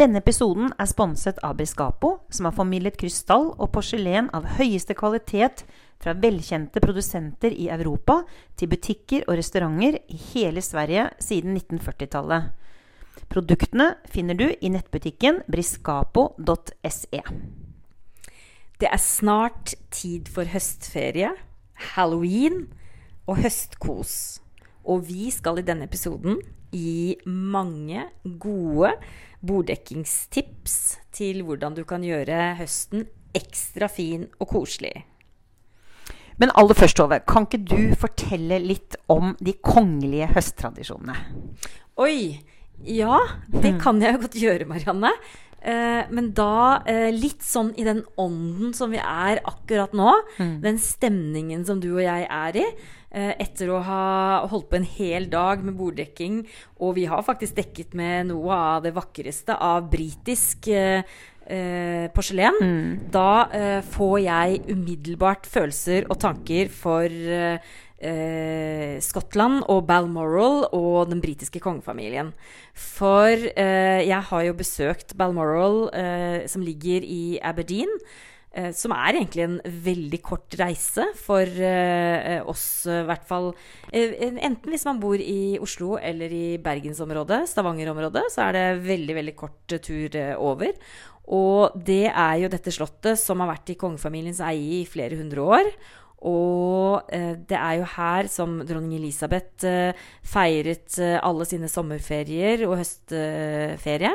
Denne episoden er sponset av Briscapo, som har formidlet krystall og porselen av høyeste kvalitet fra velkjente produsenter i Europa til butikker og restauranter i hele Sverige siden 1940-tallet. Produktene finner du i nettbutikken briscapo.se. Det er snart tid for høstferie, halloween og høstkos. Og vi skal i denne episoden gi mange gode borddekkingstips til hvordan du kan gjøre høsten ekstra fin og koselig. Men aller først, Tove, kan ikke du fortelle litt om de kongelige høsttradisjonene? Oi! Ja, det kan jeg godt gjøre, Marianne. Eh, men da eh, litt sånn i den ånden som vi er akkurat nå. Mm. Den stemningen som du og jeg er i. Eh, etter å ha holdt på en hel dag med borddekking. Og vi har faktisk dekket med noe av det vakreste av britisk eh, eh, porselen. Mm. Da eh, får jeg umiddelbart følelser og tanker for eh, eh, Skottland og Balmoral og den britiske kongefamilien. For jeg har jo besøkt Balmoral, som ligger i Aberdeen. Eh, som er egentlig en veldig kort reise for eh, oss, i hvert fall. Eh, enten hvis man bor i Oslo eller i bergensområdet, Stavanger-området, så er det veldig, veldig kort tur over. Og det er jo dette slottet som har vært i kongefamiliens eie i flere hundre år. Og eh, det er jo her som dronning Elisabeth eh, feiret eh, alle sine sommerferier og høstferie.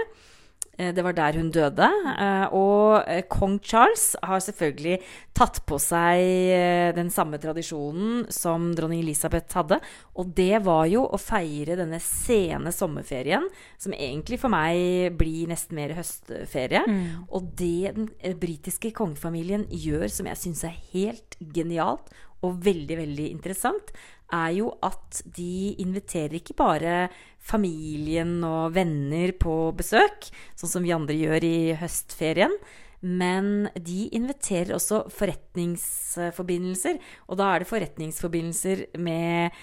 Eh, det var der hun døde. Eh, og eh, kong Charles har selvfølgelig tatt på seg den samme tradisjonen som dronning Elisabeth hadde. Og det var jo å feire denne sene sommerferien, som egentlig for meg blir nesten mer høstferie. Mm. Og det den britiske kongefamilien gjør, som jeg syns er helt genialt og veldig, veldig interessant, er jo at de inviterer ikke bare familien og venner på besøk, sånn som vi andre gjør i høstferien. Men de inviterer også forretningsforbindelser. Og da er det forretningsforbindelser med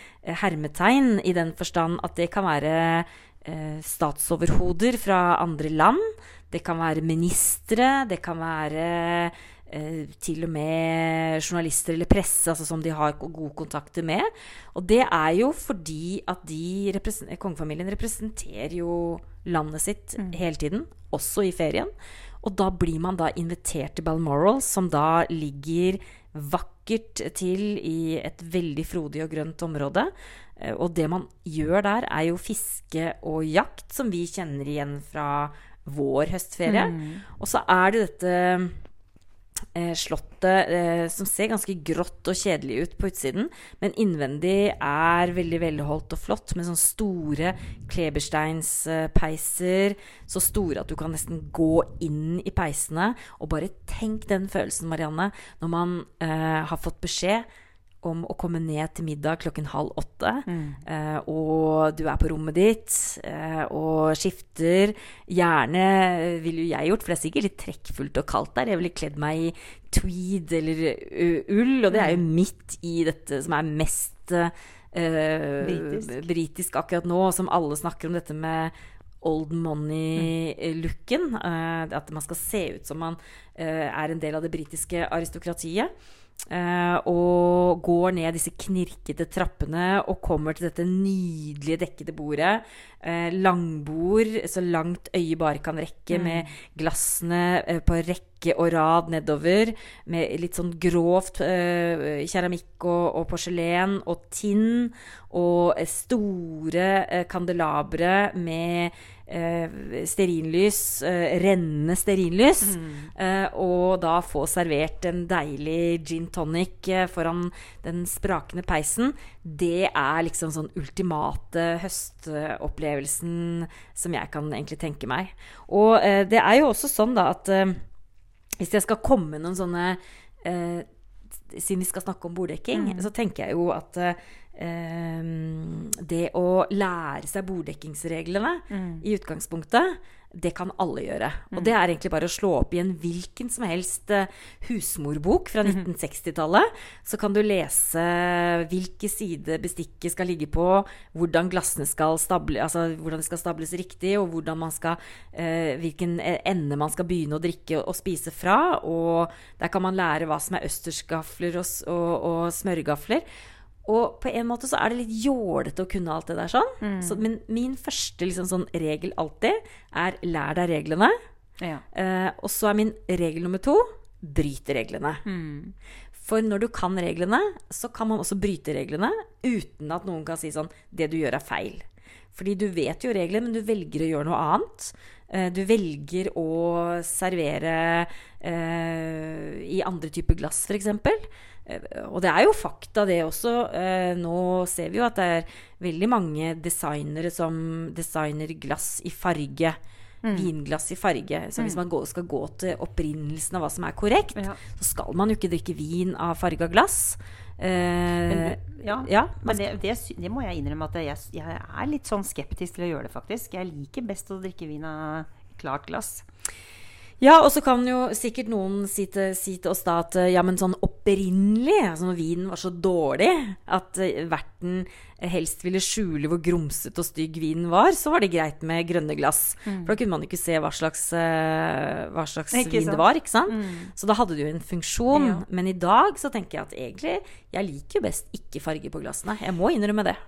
hermetegn, i den forstand at det kan være eh, statsoverhoder fra andre land. Det kan være ministre. Det kan være til og med journalister eller presse altså som de har gode kontakter med. Og det er jo fordi at de represent kongefamilien representerer jo landet sitt mm. hele tiden, også i ferien. Og da blir man da invitert til Balmoral, som da ligger vakkert til i et veldig frodig og grønt område. Eh, og det man gjør der, er jo fiske og jakt, som vi kjenner igjen fra vår høstferie. Mm. Og så er det dette eh, slottet eh, som ser ganske grått og kjedelig ut på utsiden, men innvendig er veldig velholdt og flott med sånne store klebersteinspeiser. Så store at du kan nesten gå inn i peisene. Og bare tenk den følelsen, Marianne, når man eh, har fått beskjed om å komme ned til middag klokken halv åtte. Mm. Eh, og du er på rommet ditt eh, og skifter. Gjerne ville jo jeg gjort, for det er sikkert litt trekkfullt og kaldt der. Jeg ville kledd meg i tweed eller ull, og det er jo mm. midt i dette som er mest eh, britisk. britisk akkurat nå, som alle snakker om dette med old money-looken. Uh, at man skal se ut som man uh, er en del av det britiske aristokratiet. Uh, og går ned disse knirkete trappene og kommer til dette nydelige dekkede bordet. Uh, langbord så langt øyet bare kan rekke, mm. med glassene eh, på rekke og rad nedover. Med litt sånn grovt keramikk og, og, porselen og tinn. Og store kandelabre med eh, stearinlys, eh, rennende stearinlys, mm. eh, og da få servert en deilig gin tonic eh, foran den sprakende peisen, det er liksom sånn ultimate høstopplevelsen som jeg kan egentlig tenke meg. Og eh, det er jo også sånn da at eh, hvis jeg skal komme med noen sånne Siden vi skal snakke om borddekking, mm. så tenker jeg jo at Um, det å lære seg borddekkingsreglene mm. i utgangspunktet det kan alle gjøre. Og det er egentlig bare å slå opp i en hvilken som helst eh, husmorbok fra 1960-tallet. Så kan du lese hvilke sider bestikket skal ligge på, hvordan glassene skal stable, altså hvordan de skal stables riktig, og man skal, eh, hvilken ende man skal begynne å drikke og spise fra. Og der kan man lære hva som er østersgafler og, og, og smørgafler. Og på en måte så er det litt jålete å kunne alt det der sånn. Så, men min første liksom, sånn regel alltid er lær deg reglene. Ja. Eh, og så er min regel nummer to bryt reglene. For når du kan reglene, så kan man også bryte reglene uten at noen kan si sånn Det du gjør, er feil. Fordi du vet jo reglene, men du velger å gjøre noe annet. Eh, Du velger å servere eh, i andre typer glass, f.eks. Og det er jo fakta, det også. Eh, Nå ser vi jo at det er veldig mange designere som designer glass i farge. Vinglass i farge. Så hvis man går, skal gå til opprinnelsen av hva som er korrekt, Ja. så skal man jo ikke drikke vin av farga glass. Eh, ja, ja, Men det, det, det må jeg innrømme at jeg, jeg er litt sånn skeptisk til å gjøre det, faktisk. Jeg liker best å drikke vin av klart glass. Ja, og så kan jo sikkert noen si til, si til oss da at ja, men sånn opprinnelig, altså når vinen var så dårlig at eh, verten helst ville skjule hvor grumsete og stygg vinen var, så var det greit med grønne glass. For da kunne man jo ikke se hva slags, eh, hva slags vin sant? det var, ikke sant? Så da hadde det jo en funksjon. Ja. Men i dag så tenker jeg at egentlig, jeg liker jo best ikke farge på glassene. Jeg må innrømme det.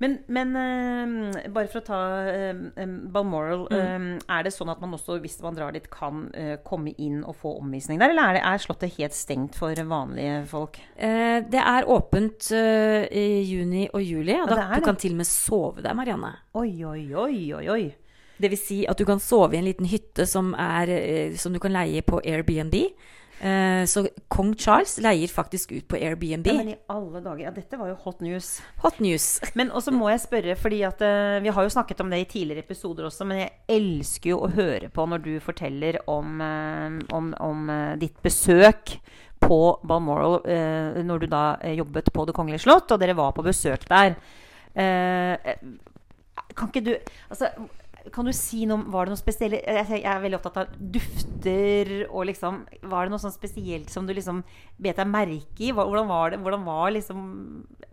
Men, men uh, bare for å ta uh, Balmoral, Mm. eh, er det sånn at man også, hvis man drar dit, kan komme inn og få omvisning der? Eller er, det, er Slottet helt stengt for vanlige folk? Det er åpent i juni og juli, og da, du kan til og med sove der, Marianne. Oi, oi, oi, oi, oi. Det vil si at du kan sove i en liten hytte som, er, som du kan leie på Airbnb. Eh, så kong Charles leier faktisk ut på Airbnb. Ja, men i alle dager. Ja, dette var jo hot news. Hot news. Men også må jeg spørre, fordi at uh, vi har jo snakket om det i tidligere episoder også, men jeg elsker jo å høre på når du forteller om, uh, om, om uh, ditt besøk på Balmoral eh, når du da jobbet på Det kongelige slott, og dere var på besøk der. Eh, kan ikke du Altså kan du si noe om Var det noe spesielt jeg, jeg er veldig opptatt av dufter og liksom Var det noe sånn spesielt som du liksom bet deg merke i? Hvordan var det Hvordan var liksom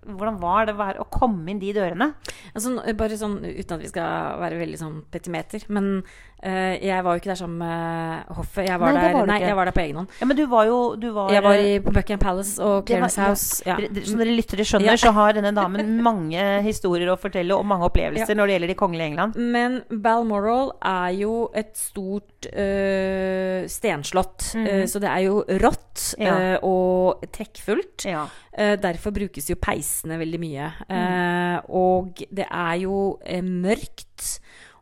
Hvordan var det å komme inn de dørene? Altså, bare sånn uten at vi skal være veldig sånn petimeter. Men uh, jeg var jo ikke der sammen med hoffet. Jeg var, Nei, der, var nei, jeg var der på egen hånd. Ja, men du var jo du var, Jeg var i, på Buckingham Palace og Clarence House. Ja. Ja. Som dere lyttere skjønner, så har denne damen mange historier å fortelle og mange opplevelser når det gjelder de kongelige i England. Men Balmoral er jo et stort øh, stenslott. øh, så det er jo rått. Ja. øh, og trekkfullt. Ja. Derfor brukes jo peisene veldig mye. Eh, og det er jo mørkt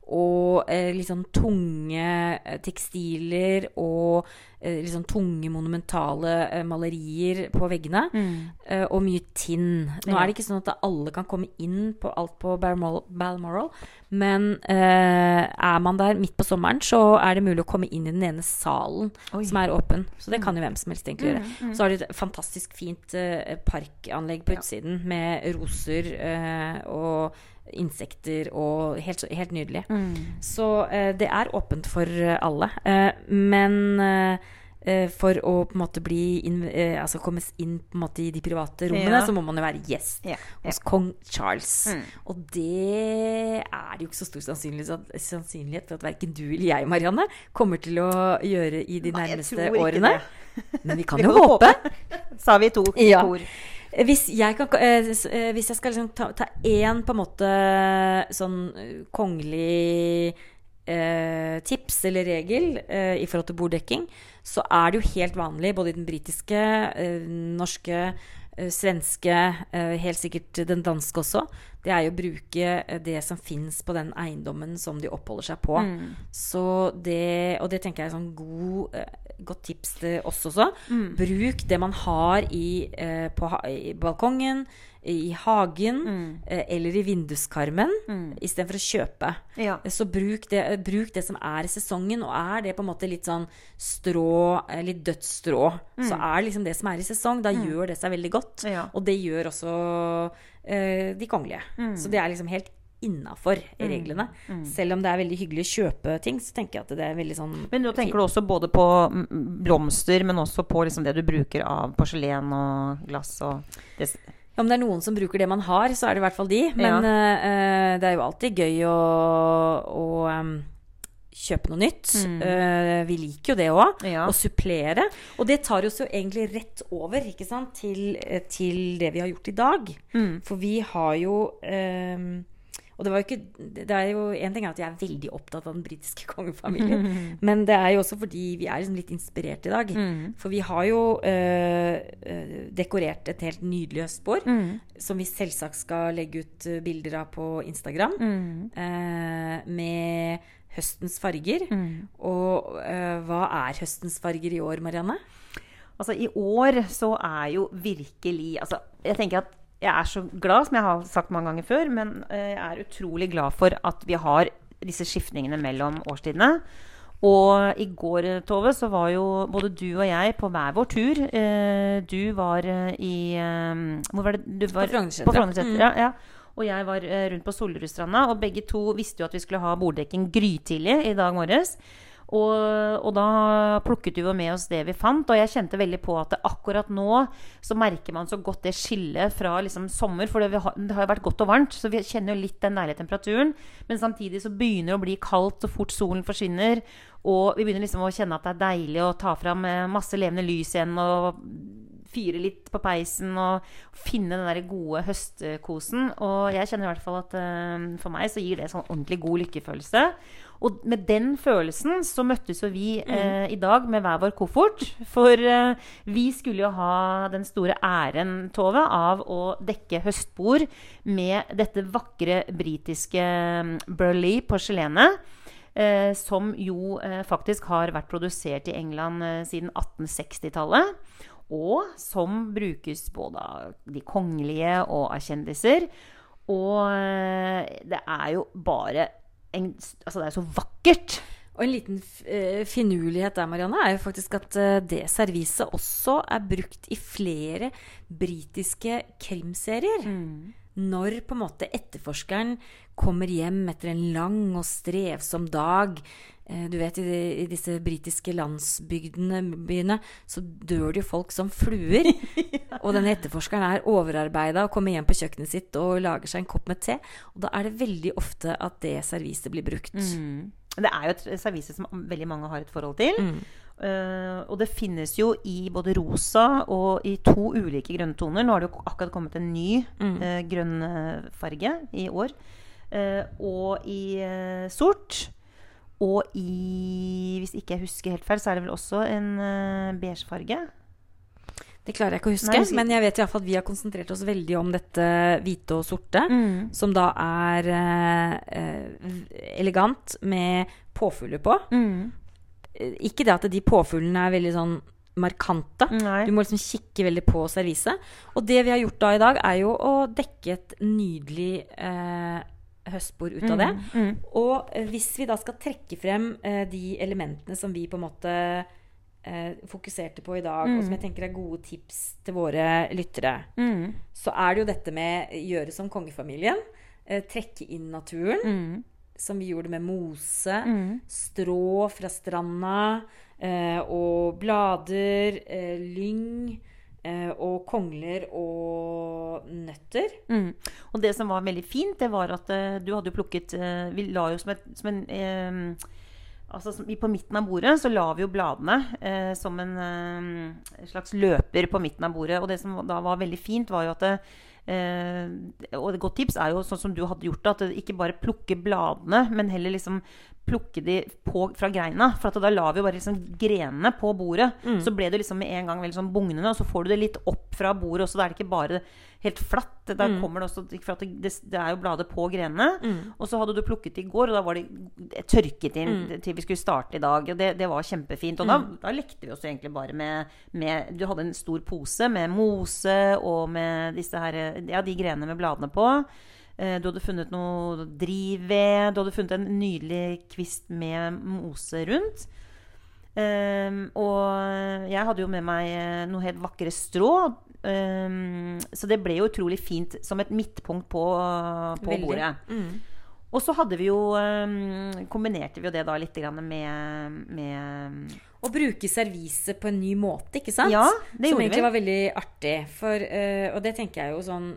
og eh, litt sånn tunge eh, tekstiler og eh, litt sånn tunge, monumentale eh, malerier på veggene. eh, og mye tinn. Nå Ja. er det ikke sånn at alle kan komme inn på alt på Balmoral, men eh, er man der midt på sommeren, så er det mulig å komme inn i den ene salen Oi. som er åpen. Så det kan jo hvem som helst egentlig gjøre. Så har de et fantastisk fint parkanlegg på utsiden med roser eh, og insekter og helt, helt nydelig. Så eh, det er åpent for eh, alle. Eh, men eh, eh, for å på en måte bli inn, eh, altså komme inn på en måte i de private rommene, Ja. så må man jo være gjest Ja, hos kong Charles. Mm. Og det er det jo ikke så stor sannsynlighet, sannsynlighet for at verken du eller jeg, Marianne, kommer til å gjøre i de nærmeste årene. Men vi kan Vi jo håpe. håpe. Sa vi to Ja. kor. Hvis jeg, kan, eh, eh, hvis jeg skal liksom ta, én på en måte sånn eh, kongelig eh, tips eller regel eh, i forhold til borddekking, så er det jo helt vanlig både i den britiske, eh, norske, svenske, helt sikkert den danske også, det er jo å bruke det som fins på den eiendommen som de oppholder seg på. Så det, og det tenker jeg er sånn god, godt tips til oss også. Bruk det man har i, eh, på, i balkongen, i hagen eh, eller i vinduskarmen, istedenfor å kjøpe. Ja. Så bruk det, bruk det som er i sesongen, og er det på en måte litt sånn strå, eh, litt dødt strå, så er det liksom det som er i sesong. Da gjør det seg veldig godt. Ja. Og det gjør også eh, de kongelige. Så det er liksom helt innafor reglene. Selv om det er veldig hyggelig å kjøpe ting, så tenker jeg at det er veldig sånn Men nå tenker du også både på mm, blomster, men også på liksom det du bruker av porselen og glass og det, Om det er noen som bruker det man har, så er det i hvert fall de. Men Ja. uh, det er jo alltid gøy å, å um, kjøpe noe nytt. Eh, vi liker jo det òg. Ja. Å supplere. Og det tar oss jo egentlig rett over til, til det vi har gjort i dag. For vi har jo em, og det var jo ikke Det er jo En ting er at jeg er veldig opptatt av den britiske kongefamilien. Men det er jo også fordi vi er liksom litt inspirert i dag. For vi har jo eh, eh, dekorert et helt nydelig høstbord. Som vi selvsagt skal legge ut eh, bilder av på Instagram. Øh, med høstens farger. Og øh, hva er høstens farger i år, Marianne? Altså, i år så er jo virkelig Altså, jeg tenker at jeg er så glad, som jeg har sagt mange ganger før, men eh, jeg er utrolig glad for at vi har disse skiftningene mellom årstidene. Og i går, Tove, så var jo både du og jeg på hver vår tur. Eh, du var eh, i eh, Hvor var det? Du var, På Frognersetra, ja, ja. Og jeg var eh, rundt på Solrudstranda. Og begge to visste jo at vi skulle ha borddekking grytidlig i dag morges. Og, og da plukket vi med oss det vi fant. Og jeg kjente veldig på at akkurat nå så merker man så godt det skillet fra liksom sommer. For det, har, det har jo vært godt og varmt, så vi kjenner jo litt den deilige temperaturen. Men samtidig så begynner det å bli kaldt så fort solen forsvinner. Og vi begynner liksom å kjenne at det er deilig å ta fram eh, masse levende lys igjen. og fyre litt på peisen og finne den der gode høstkosen. Og jeg kjenner i hvert fall at eh, for meg så gir det sånn ordentlig god lykkefølelse. Og med den følelsen så møttes jo vi eh, i dag med hver vår koffert. For eh, vi skulle jo ha den store æren, Tove, av å dekke høstbord med dette vakre britiske mm, Burley porselenet. Eh, som jo eh, faktisk har vært produsert i England eh, siden 1860-tallet. Og som brukes både av de kongelige og av kjendiser. Og eh, det er jo bare en, Altså, det er så vakkert. Og en liten eh, finurlighet der, Marianne, er jo faktisk at eh, det serviset også er brukt i flere britiske krimserier. Når på en måte etterforskeren kommer hjem etter en lang og strevsom dag Du vet, i, de, i disse britiske landsbygdene så dør det jo folk som fluer. Og denne etterforskeren er overarbeida og kommer hjem på kjøkkenet sitt og lager seg en kopp med te. Og da er det veldig ofte at det serviset blir brukt. Det er jo et servise som veldig mange har et forhold til. Eh, og det finnes jo i både rosa og i to ulike grønntoner. Nå har det jo akkurat kommet en ny eh, grønn eh, farge i år. Uh, og i eh, sort. Og i Hvis ikke jeg husker helt feil, så er det vel også en uh, beige farge. Det klarer jeg ikke å huske, Nei, men jeg vet i hvert fall at vi har konsentrert oss veldig om dette hvite og sorte. Som da er eh, eh, elegant med påfugler på. Mm. Ikke det at de påfuglene er veldig sånn markante. Nei. Du må liksom kikke veldig på serviset. Og det vi har gjort da i dag, er jo å dekke et nydelig eh, høstbord ut av det. Og eh, hvis vi da skal trekke frem eh, de elementene som vi på en måte eh, fokuserte på i dag, og som jeg tenker er gode tips til våre lyttere, så er det jo dette med gjøre som kongefamilien. Eh, trekke inn naturen. Som vi gjorde med mose, strå fra stranda, eh, og blader, eh, lyng. Eh, Og kongler og nøtter. Mm. Og det som var veldig fint, det var at eh, du hadde jo plukket eh, Vi la jo som, et, som en eh, Altså På midten av bordet så la vi jo bladene eh, som en eh, slags løper på midten av bordet. Og det som da var veldig fint, var jo at det, Og et godt tips er jo sånn som du hadde gjort det, at ikke bare plukke bladene, men heller liksom plukke de på, fra greina. For at da la vi jo bare liksom grenene på bordet. Så ble det liksom med en gang veldig sånn bugnende, og så får du det litt opp fra bordet også. Da er det ikke bare helt flatt. Da kommer det også For at det, det er jo blader på grenene. Og så hadde du plukket i går, og da var de tørket inn til vi skulle starte i dag. Og det, det var kjempefint. Og da, da lekte vi oss egentlig bare med, med Du hadde en stor pose med mose og med disse her Ja, de grenene med bladene på. Eh, Du hadde funnet noe drivved. Du hadde funnet en nydelig kvist med mose rundt. Ehm, og jeg hadde jo med meg eh, noe helt vakre strå. ehm, så det ble jo utrolig fint som et midtpunkt på, på bordet. Mm. Og så hadde vi jo ehm, kombinerte vi jo det da litt grann med, med Å bruke serviset på en ny måte, ikke sant? Ja, det Som egentlig vi. var veldig artig. For, eh, og det tenker jeg jo sånn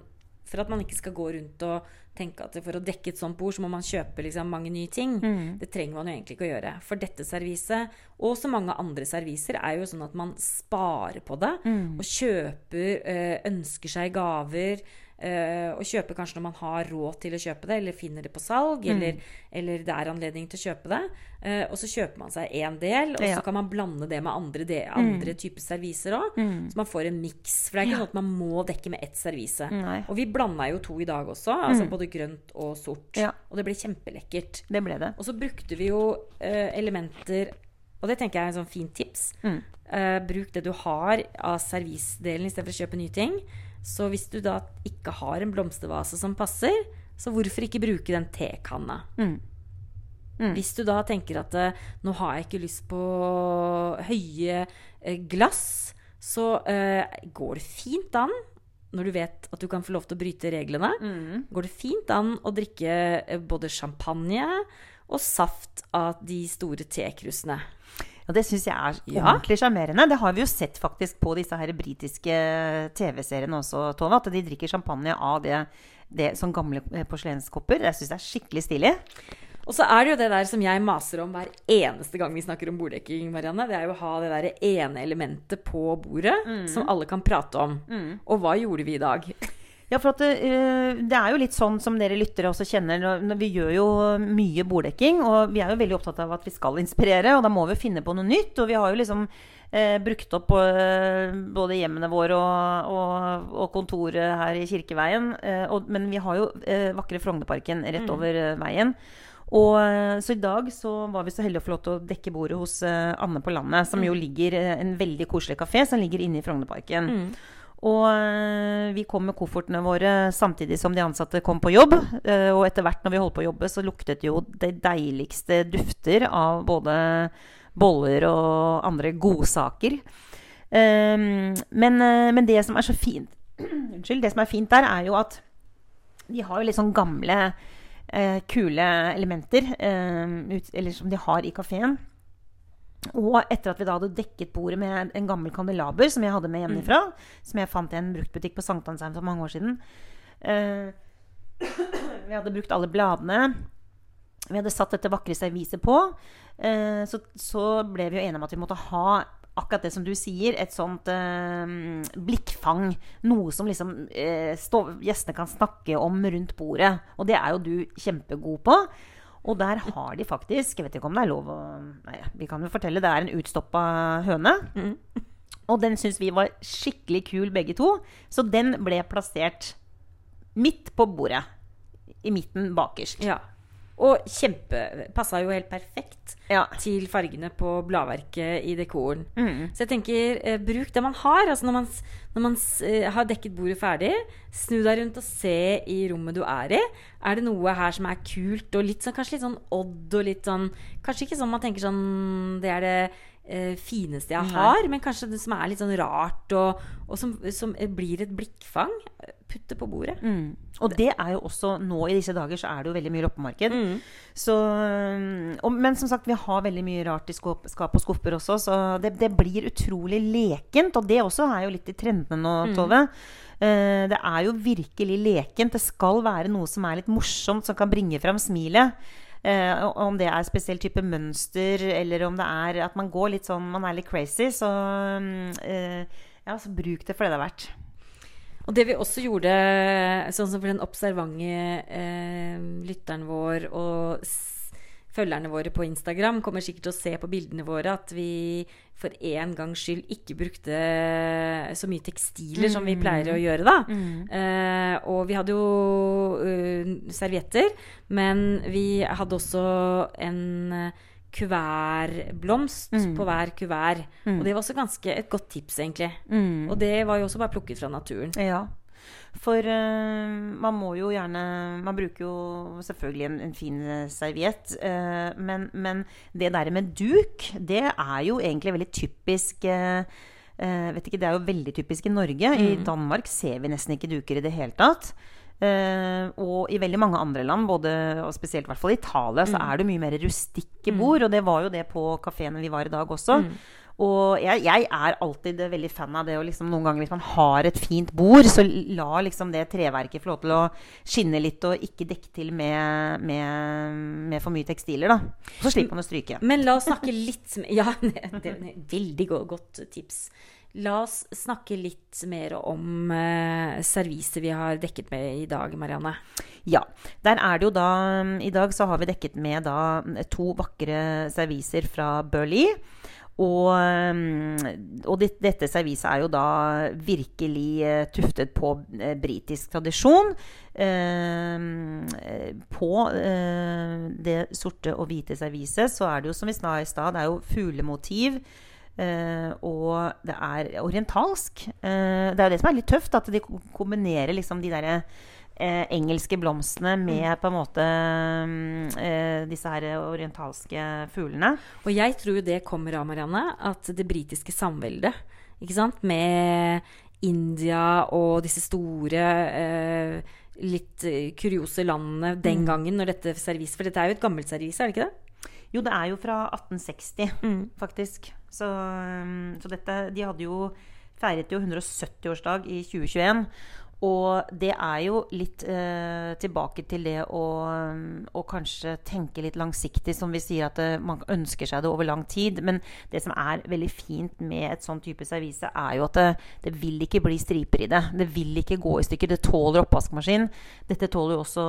For at man ikke skal gå rundt og tenke at for å dekke et sånt bord, så må man kjøpe liksom mange nye ting. Mm. Det trenger man jo egentlig ikke å gjøre. For dette serviset, og så mange andre serviser, er jo sånn at man sparer på det. Mm. Og kjøper, eh, ønsker seg gaver. Eh, og kjøper kanskje når man har råd til å kjøpe det, eller finner det på salg, Mm. eller, eller det er anledning til å kjøpe det. Uh, og så kjøper man seg én del, og Ja. så kan man blande det med andre, de, andre typer serviser òg. Mm. Så man får en miks. For det er ikke sånn at man må dekke med ett servise. Nei. Og vi blanda jo to i dag også, altså både grønt og sort. Ja. Og det ble kjempelekkert. Det ble det. Og så brukte vi jo uh, elementer Og det tenker jeg er en sånn fint tips. Mm. Uh, bruk det du har av servisdelen istedenfor å kjøpe nye ting. Så hvis du da ikke har en blomstervase som passer, så hvorfor ikke bruke den tekanna? Mm. Mm. Hvis du da tenker at eh, nå har jeg ikke lyst på høye eh, glass, så uh, går det fint an, når du vet at du kan få lov til å bryte reglene, Mm. går det fint an å drikke både champagne og saft av de store tekrusene. Og det syns jeg er Ja. ordentlig sjarmerende. Det har vi jo sett faktisk på disse her britiske TV-seriene også, Tove. At de drikker champagne av det, det som gamle eh, porselenskopper. Jeg syns det er skikkelig stilig. Og så er det jo det der som jeg maser om hver eneste gang vi snakker om borddekking, Marianne. Det er jo å ha det der ene elementet på bordet som alle kan prate om. Og hva gjorde vi i dag? Ja, for at det, eh, det er jo litt sånn som dere lyttere også kjenner. Vi gjør jo mye borddekking, og vi er jo veldig opptatt av at vi skal inspirere, og da må vi finne på noe nytt. Og vi har jo liksom eh, brukt opp eh, både hjemmene våre og, og, og kontoret her i Kirkeveien. Og, men vi har jo vakre Frognerparken rett over eh, veien. Og, så i dag så var vi så heldige å få lov til å dekke bordet hos Anne på landet, som jo ligger en veldig koselig kafé som ligger inne i Frognerparken. Og eh, vi kom med koffertene våre samtidig som de ansatte kom på jobb. Eh, og etter hvert når vi holdt på å jobbe, så luktet jo det deiligste dufter av både boller og andre godsaker. Eh, men, eh, men det som er så fint Unnskyld. Det som er fint der, er jo at de har jo litt sånn gamle, kule elementer. eller som de har i kafeen. Og etter at vi da hadde dekket bordet med en gammel kandelaber som jeg hadde med hjemmefra, som jeg fant i en bruktbutikk på Sankthansheim for mange år siden eh, Vi hadde brukt alle bladene. Vi hadde satt dette vakre serviset på. Eh, så, så ble vi jo enige om at vi måtte ha akkurat det som du sier, et sånt eh, blikkfang. Noe som liksom eh, stå, gjestene kan snakke om rundt bordet. Og det er jo du kjempegod på. Og der har de faktisk Jeg vet ikke om det er lov å Nei, vi kan jo fortelle. Det er en utstoppa høne. Og den syns vi var skikkelig kul, begge to. Så den ble plassert midt på bordet. I midten bakerst. Ja. Og kjempe Passa jo helt perfekt Ja. til fargene på bladverket i dekoren. Mm. Så jeg tenker, eh, bruk det man har. Altså når man, når man eh, har dekket bordet ferdig, snu deg rundt og se i rommet du er i. Er det noe her som er kult og litt sånn, kanskje litt sånn odd og litt sånn Kanskje ikke sånn man tenker sånn Det er det eh, fineste jeg Nei. har, men kanskje det som er litt sånn rart, og, og som, som eh, blir et blikkfang. Putt det på bordet. Mm. Og det er jo også nå i disse dager så er det jo veldig mye loppemarked. Mm. Så, og, men som sagt, vi har veldig mye rart i skåp, skap og skuffer også, så det, det blir utrolig lekent. Og det også er jo litt i trendene nå, Tove. Eh, det er jo virkelig lekent. Det skal være noe som er litt morsomt, som kan bringe fram smilet. Eh, om det er spesiell type mønster, eller om det er at man går litt sånn Man er litt crazy, så eh, ja, så bruk det for det det er verdt. Og det vi også gjorde, sånn som for den observante eh, lytteren vår og følgerne våre på Instagram, kommer sikkert til å se på bildene våre at vi for en gangs skyld ikke brukte så mye tekstiler som vi pleier å gjøre, da. Eh, og vi hadde jo uh, servietter, men vi hadde også en eh, mm. på hver kuvert. Og det var også ganske et godt tips, egentlig. Og det var jo også bare plukket fra naturen. Ja. For uh, man må jo gjerne Man bruker jo selvfølgelig en, en fin eh, serviett. Uh, men, men det der med duk, det er jo egentlig veldig typisk eh, vet ikke, Det er jo veldig typisk i Norge. I Danmark ser vi nesten ikke duker i det hele tatt. Eh, og i veldig mange andre land, både, og spesielt i hvert fall Italia, så er det mye mer rustikke bord. Og det var jo det på kafeen vi var i dag også. Og jeg, jeg er alltid veldig fan av det å liksom noen ganger hvis man har et fint bord, så la liksom det treverket få lov til å skinne litt, og ikke dekke til med, med, med for mye tekstiler, da. Så slipper man å stryke. Men la oss snakke litt Ja, det er et veldig godt tips. La oss snakke litt mer om eh, serviset vi har dekket med i dag, Marianne. Ja. Der er det jo da I dag så har vi dekket med da to vakre serviser fra Burley. Og, mm, og det, dette serviset er jo da virkelig eh, tuftet på eh, britisk tradisjon. Eh, på eh, det sorte og hvite serviset så er det jo som vi sa i stad, det er jo fuglemotiv. Eh, og det er orientalsk. Eh, det er jo det som er litt tøft, at de kombinerer liksom de derre eh, engelske blomstene med på en måte mm, eh, disse her orientalske fuglene. Og jeg tror det kommer av, Marianne, at det britiske samveldet, ikke sant, med India og disse store eh, litt kuriose landene den gangen når dette servis For dette er jo et gammelt servis, er det ikke det? Jo, det er jo fra 1860, faktisk. Så, um, så dette De hadde jo feiret jo 170-årsdag i 2021. Og det er jo litt eh, tilbake til det å, um, å kanskje tenke litt langsiktig, som vi sier at det, man ønsker seg det over lang tid. Men det som er veldig fint med et sånn type servise, er jo at det, det vil ikke bli striper i det. Det vil ikke gå i stykker. Det tåler oppvaskmaskin. Dette tåler jo også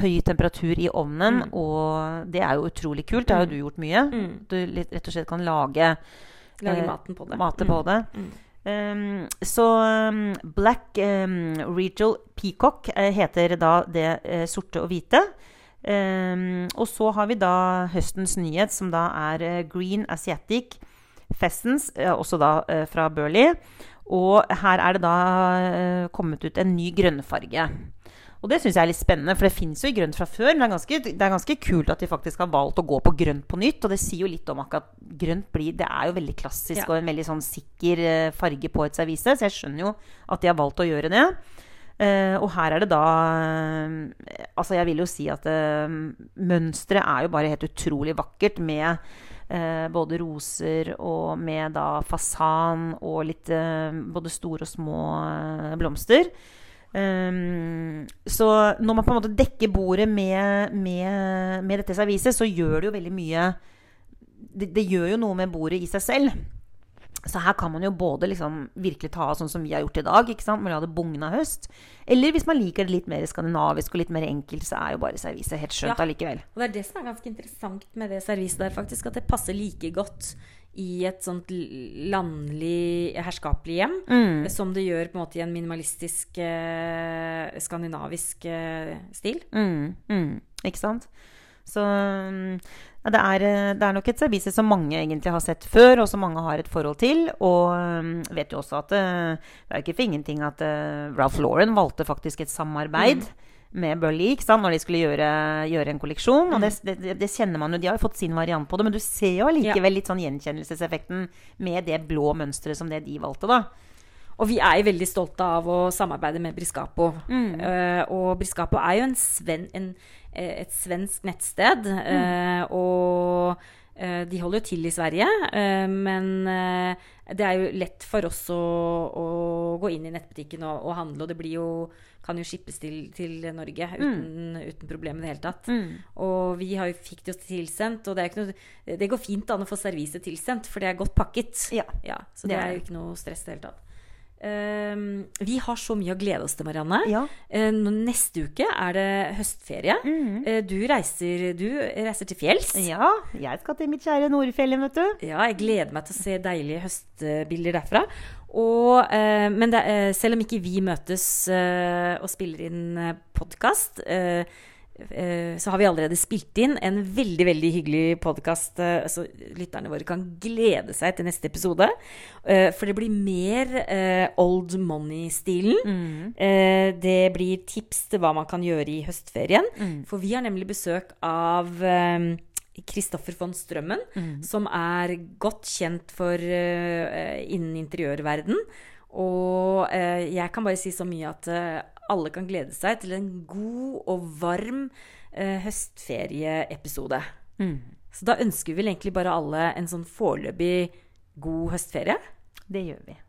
høy temperatur i ovnen, og det er jo utrolig kult. Det har jo du gjort mye. Du litt, rett og slett kan lage Lage eh, maten på det. Matet på det. Um, så um, Black um, Regal Peacock uh, heter da det uh, sorte og hvite. Og så har vi da høstens nyhet, som da er uh, Green Asiatic Pheasants, også da fra Burley. Og her er det da kommet ut en ny grønnfarge. Og det syns jeg er litt spennende, for det fins jo i grønt fra før. Men det er, ganske, det er ganske kult at de faktisk har valgt å gå på grønt på nytt. Og det sier jo litt om akkurat grønt blir Det er jo veldig klassisk Ja. og en veldig sånn sikker eh, farge på et servise. Så jeg skjønner jo at de har valgt å gjøre det. Uh, og her er det da uh, Altså, jeg vil jo si at uh, mønsteret er jo bare helt utrolig vakkert med uh, både roser og med da fasan og litt både store og små blomster. Um, så når man på en måte dekker bordet med, med, med dette serviset, så gjør det jo veldig mye det, det gjør jo noe med bordet i seg selv. Så her kan man jo både liksom virkelig ta av sånn som vi har gjort i dag, ikke sant? med å la det bugne av høst. Eller hvis man liker det litt mer skandinavisk og litt mer enkelt, så er jo bare serviset helt skjønt Ja. allikevel. Og det er det som er ganske interessant med det serviset der, faktisk. At det passer like godt i et sånt landlig, herskapelig hjem Mm. som det gjør på en måte i en minimalistisk eh, skandinavisk eh, stil. Mm, mm, ikke sant? Så mm, ja, det, er, eh, det er nok et servise som mange egentlig har sett før, og som mange har et forhold til. Og um, vet jo også at eh, det er ikke for ingenting at uh, Ralph Lauren valgte faktisk et samarbeid. Med Bully ikke sant? når de skulle gjøre, gjøre en kolleksjon. Og det, det, det kjenner man jo, De har jo fått sin variant på det, men du ser jo allikevel litt sånn gjenkjennelseseffekten med det blå mønsteret som det de valgte. da. Og vi er jo veldig stolte av å samarbeide med Briscapo. Uh, og Briscapo er jo en sven, en, eh, et svensk nettsted. eh, og eh, de holder jo til i Sverige. eh, men eh, det er jo lett for oss å, å gå inn i nettbutikken og, og handle. Og det blir jo, kan jo skippes til, til Norge uten, uten problem i det hele tatt. Og vi har jo fikk det jo tilsendt, og det, er noe, det går fint an å få serviset tilsendt, for det er godt pakket. Ja, så det det er jo ikke noe stress i det hele tatt. Ehm, vi har så mye å glede oss til, Marianne. Ja. Eh, neste uke er det høstferie. Eh, du, reiser, du reiser til fjells. ja, jeg skal til mitt kjære Nordfjellet, vet du. Ja, jeg gleder meg til å se deilige høstbilder derfra. Og, eh, men det, selv om ikke vi møtes og spiller inn podkast, så har vi allerede spilt inn en veldig veldig hyggelig podkast. Så lytterne våre kan glede seg til neste episode. Eh, for det blir mer eh, old money-stilen. Mm. det blir tips til hva man kan gjøre i høstferien. For vi har nemlig besøk av Kristoffer von Strømmen, som er godt kjent for innen interiørverden. Og jeg kan bare si så mye at alle kan glede seg til en god og varm eh, høstferieepisode. Mm. Så da ønsker vi vel egentlig bare alle en sånn foreløpig god høstferie? Det gjør vi.